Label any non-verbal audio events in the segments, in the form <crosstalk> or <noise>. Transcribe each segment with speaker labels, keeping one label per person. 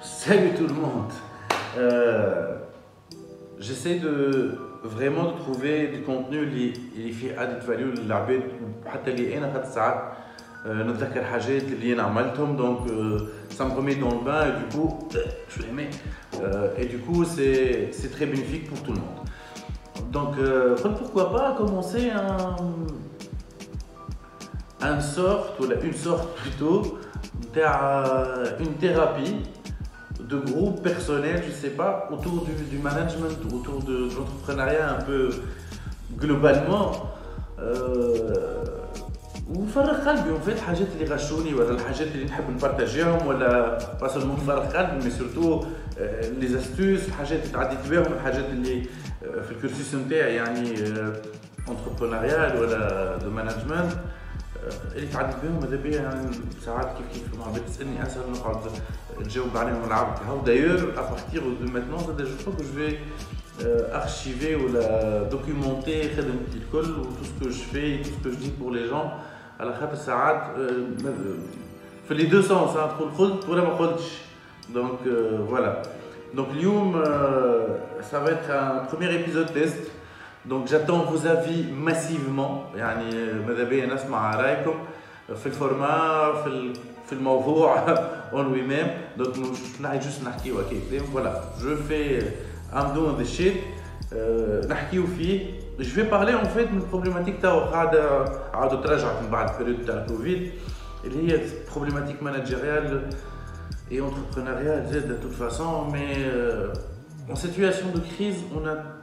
Speaker 1: Salut tout le monde. Euh, J'essaie de vraiment de trouver du contenu اللي اللي فيه added value للعباد وحتى اللي انا خاطر ساعات آه، نتذكر حاجات اللي انا عملتهم donc euh, ça me remet dans le bain et du coup je l'aimais euh, et du coup c'est c'est très bénéfique pour tout le monde. Donc euh, pourquoi pas commencer un un sorte ou une sorte plutôt تاع une thérapie de groupe personnel, je sais pas, autour du, du management, autour de, de l'entrepreneuriat un peu globalement. Euh, وفرغ قلبي وفات الحاجات اللي غشوني ولا الحاجات اللي نحب نبارتاجيهم ولا با سولمون نفرغ قلبي مي سورتو لي استوس الحاجات اللي تعديت بهم الحاجات اللي آه، في الكورسيس نتاعي يعني انتربرونيال ولا دو مانجمنت اللي تعديت بهم ماذا بيا يعني ساعات كيف كيف مع بيت تسالني اسهل نقعد نجاوب عليهم ونلعب هاو دايور ابارتيغ دو ماتنون زاد جو كرو كو جو في ارشيفي ولا دوكيومونتي خدمتي الكل و تو سكو جو في تو سكو جو دي بور لي جون على خاطر ساعات آه، في لي دو سونس تقول قلت ولا ما قلتش دونك فوالا دونك اليوم ça va être un premier épisode test donc j'attends vos avis massivement يعني ماذا بيا نسمع رايكم في الفورما في ال- في الموضوع on lui-même donc مش نحكي جوست نحكيو هكاك فوالا جو في I'm doing the shit آه، نحكيو فيه je vais parler en fait من problématique تاعو قاعدة عاودة تراجعت من بعد البريود تاع الكوفيد اللي هي problématique managériale et entrepreneuriale de toute façon mais euh, en situation de crise on a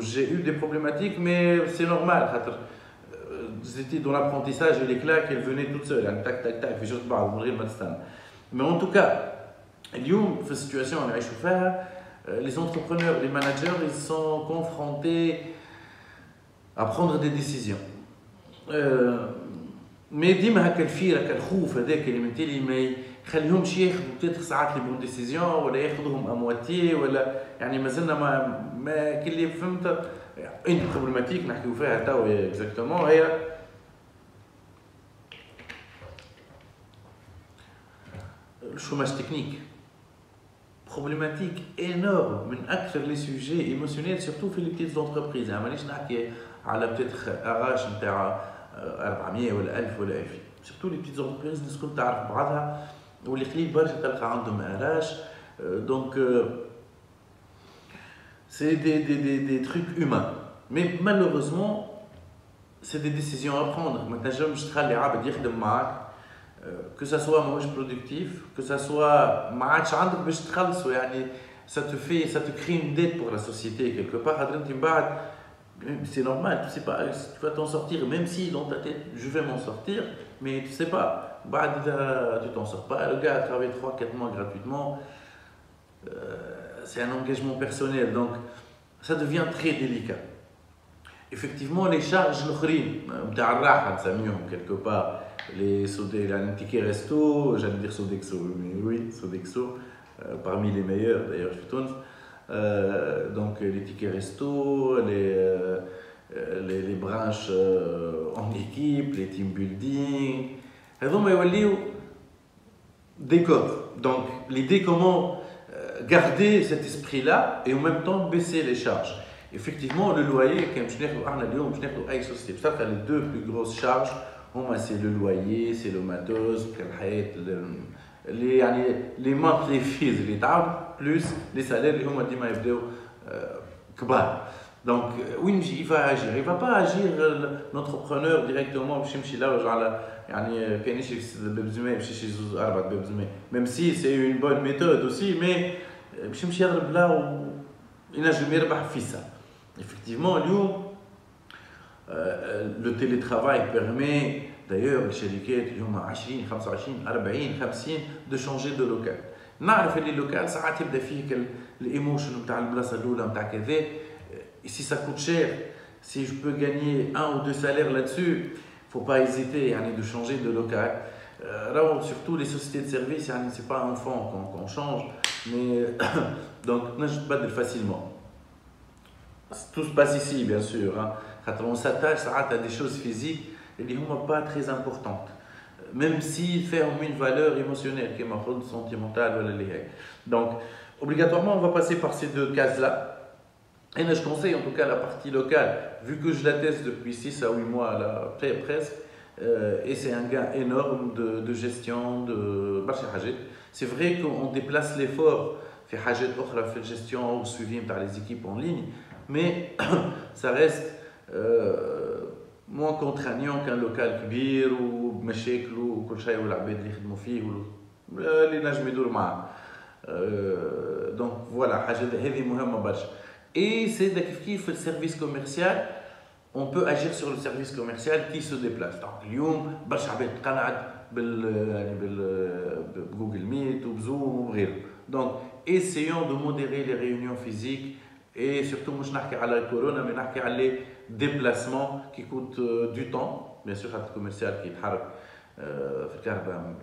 Speaker 1: j'ai eu des problématiques, mais c'est normal. J'étais euh, dans l'apprentissage et les claques, elles venaient toutes seules. Tac, tac, tac. Je Mais en tout cas, la situation à chauffeur, les entrepreneurs, les managers, ils sont confrontés à prendre des décisions. Euh, mais ديما هكا الفير هكا الخوف هذاك اللي من تالي ما يخليهمش ياخذوا بتاتر ساعات لي بون ديسيزيون ولا ياخذوهم امواتي ولا يعني مازلنا ما ما كل فهمت انت بروبليماتيك نحكيو فيها تو اكزاكتومون هي الشوماج تكنيك problématique énorme من أكثر لي سوجي ايموسيونيل سورتو في لي بتيت زونتربريز مانيش نحكي على بتيتر اراش نتاع 400 ولا 1000 ولا 2000 سورتو لي بتيت زونتربريز الناس الكل تعرف بعضها واللي قليل برشا تلقى عندهم اراش دونك c'est des, des, des, des trucs humains mais malheureusement c'est des décisions à prendre ما تنجمش تخلي عبد يخدم معك que ça soit ماهوش productif que ça soit ما عادش عندك باش تخلصوا يعني ça te fait ça te crée une dette pour la société quelque part خاطر انت من بعد c'est normal, tu ne sais pas, euh, tu vas t'en sortir, même si dans ta tête, je vais m'en sortir, mais tu ne sais pas, bah, tu t'en sors pas, le gars a travaillé 3-4 mois gratuitement, euh, c'est un engagement personnel, donc ça devient très délicat. Effectivement, les charges euh, quelque part, les tickets resto, j'allais dire Sodexo, mais oui, Sodexo, parmi les meilleurs d'ailleurs, je suis Donc les tickets resto, les, euh, les, les branches euh, en équipe, les team building. هذوما يوليو décor. Donc l'idée comment euh, garder cet esprit-là et en même temps baisser les charges. Effectivement, le loyer, comme je l'ai dit, les deux plus grosses charges, هما سي لو لويي سي لو ماتوز كالحياة لي يعني لي مونثلي فيز اللي تعاود بلوس لي سالير اللي هما ديما يبداو آه، كبار دونك وين يجي يفا اجير يفا با اجير لونتربرونور ديريكتومون باش يمشي يلوج على يعني كان يشري باب زماء باش يشري زوز اربع باب زماء ميم سي سي اون بون ميثود اوسي مي باش يمشي يضرب لا وينجم يربح فيسا effectivement اليوم Euh, le télétravail permet d'ailleurs الشركات اللي هما 20 25 40 50 de changer de local نعرف اللي اللوكال ساعات يبدا فيك الايموشن نتاع البلاصه الاولى نتاع كذا si ça coûte cher si je peux gagner un ou deux salaires là-dessus faut pas hésiter يعني de changer de local euh, surtout les sociétés de services يعني c'est pas un fond qu'on change mais <coughs> donc je بدل facilement tout se passe ici bien sûr hein. on s'attache à des choses physiques et qui sont pas très importantes même s'ils font une valeur émotionnelle qui est sentimentale donc obligatoirement on va passer par ces deux cases là et je conseille en tout cas la partie locale, vu que je la teste depuis 6 à 8 mois, là, presque, euh, et c'est un gain énorme de, gestion de C'est vrai qu'on déplace l'effort, fait Hajet fait gestion ou suivi par les équipes en ligne, mais <coughs> ça reste euh, moins contraignant qu'un local كبير وبمشاكله وكل شيء والعباد اللي يخدموا فيه اللي نجم يدور معاه. دونك فوالا حاجه هذه مهمه برشا. Et c'est le service commercial, on peut agir sur le service commercial qui se déplace. Donc, اليوم برشا عباد تقنعت بال Google Meet ou Zoom ou Donc, essayons de modérer les réunions physiques Et surtout, je n'ai pas de la corona, mais je parle des déplacements qui coûtent euh, du temps. Bien sûr, le commercial qui est euh,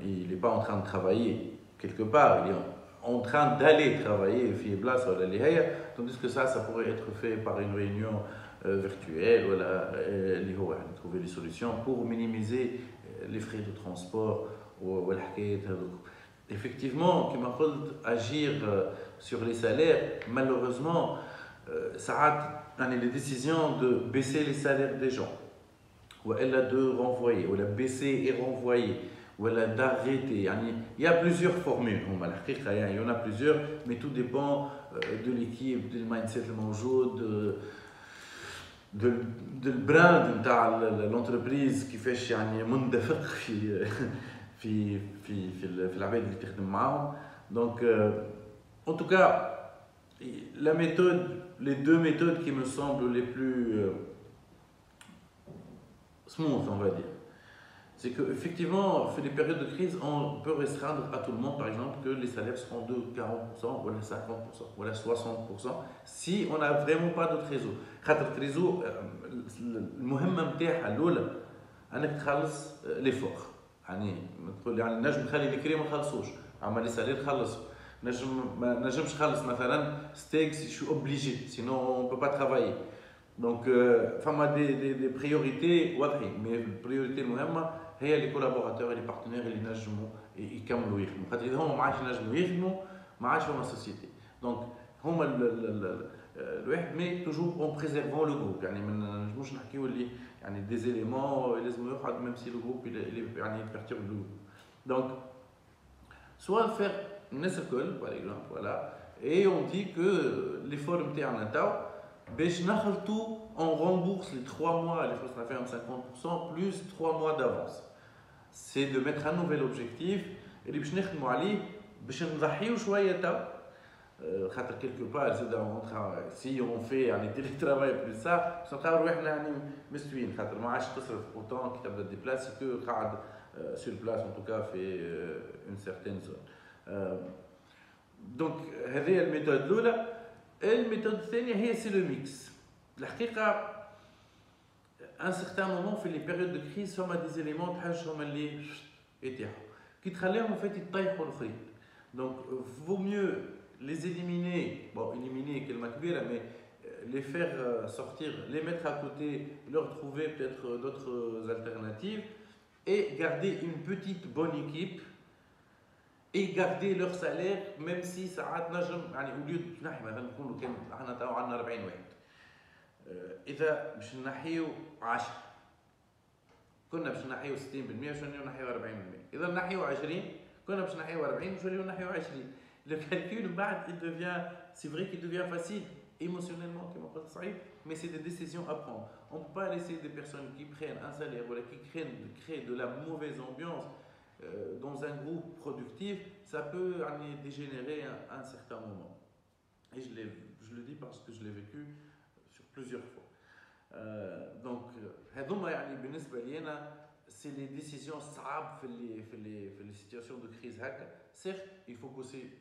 Speaker 1: il n'est pas en train de travailler quelque part, il est en train d'aller travailler, tandis que ça, ça pourrait être fait par une réunion euh, virtuelle, voilà, euh, trouver des solutions pour minimiser euh, les frais de transport. Effectivement, agir sur les salaires, malheureusement, ساعات يعني les décisions de baisser les salaires des gens والا de renvoyer ou la baisser et renvoyer voilà d'arrêter il y a plusieurs formules il y en a plusieurs mais tout dépend euh, de l'équipe du mindset de de de brand de l'entreprise qui fait يعني مندفق في في في في في العباد اللي تخدم معاهم donc euh, en tout cas la méthode les deux méthodes qui me semblent les plus euh, smooth on va dire c'est qu'effectivement, fait des périodes de crise, on peut restreindre à tout le monde, par exemple, que les salaires seront de 40%, voilà 50%, voilà 60%, si on n'a vraiment pas d'autres réseaux. خاطر réseau, المهمة نتاعها الأولى أنك تخلص l'effort. يعني تقول يعني نجم نخلي الكريم ما نخلصوش، أما لي سالير خلصوا. نجم ما نجمش نخلص مثلا ستيك سي شو اوبليجي سينو اون بو با ترافايي دونك فما دي دي دي بريوريتي واضحين مي البريوريتي المهمه هي لي كولابوراتور لي بارتنير اللي ينجموا يكملوا يخدموا خاطر اذا هما ما عادش ينجموا يخدموا ما عادش هما سوسيتي دونك هما الواحد مي توجور اون بريزيرفون لو جروب يعني ما نجموش نحكيو اللي يعني دي زيليمون لازم يقعد ميم سي لو جروب يعني بيرتيرب لو دونك سوا فير الناس الكل باغ اكزومبل فوالا اي اون دي كو ليفور نتاعنا تاو باش نخلطوا on rembourse les 3 mois, les choses à 50%, plus 3 mois d'avance. c'est de mettre un nouvel objectif اللي باش نخدموا عليه باش نضحيو شويه تو خاطر كيلكو بار زاد سي اون في يعني تيلي ترافاي بلو سا باش نلقاو روحنا يعني مستويين خاطر ما عادش تصرف اوتون كي تبدا ديبلاسي كو قاعد سور بلاس ان توكا في اون سيرتين زون دونك هذه هي الميثود الاولى الميثود الثانيه هي سي لو ميكس الحقيقه un certain moment في les périodes de crise فما des éléments تحسهم اللي يتيحوا كي تخليهم fait يطيحوا الاخرين donc vaut mieux les éliminer bon éliminer كلمه كبيره mais les faire sortir les mettre à côté leur trouver peut-être d'autres alternatives et garder une petite bonne équipe et garder leur salaire même si ساعات نجم يعني au lieu نحن مثلا نكونوا كان احنا تو عندنا 40 واحد اذا باش نحيو 10 كنا باش نحيو 60% باش نحيو 40% اذا نحيو 20 كنا باش نحيو 40 باش نحيو 20 le calcul بعد il devient c'est vrai qu'il devient facile émotionnellement كما قلت صعيب mais c'est des décisions à prendre on ne peut pas laisser des personnes qui prennent un salaire ou qui créent, créent de la mauvaise ambiance euh, euh, dans un groupe productif, ça peut en dégénérer à un, certain moment. Et je, le dis parce que je l'ai vécu sur plusieurs fois. Euh, donc, c'est les décisions sables dans les situations de crise. Certes, il faut bosser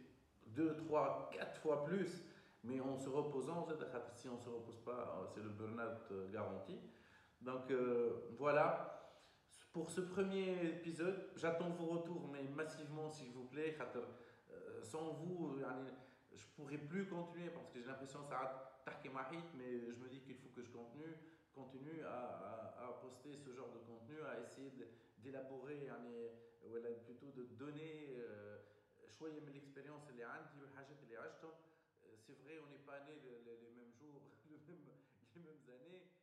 Speaker 1: 2, 3, 4 fois plus, mais en se reposant, si on ne se repose pas, euh, c'est le burn-out euh, garanti. Donc voilà, pour ce premier épisode, j'attends vos retours, mais massivement s'il vous plaît. Euh, sans vous, je ne pourrais plus continuer parce que j'ai l'impression que ça a mais je me dis qu'il faut que je continue continue à, à, poster ce genre de contenu, à essayer d'élaborer, plutôt de donner choisir l'expérience اللي عندي والحاجات اللي عشتهم c'est vrai on n'est pas né les, les, mêmes jours les mêmes, les mêmes années euh,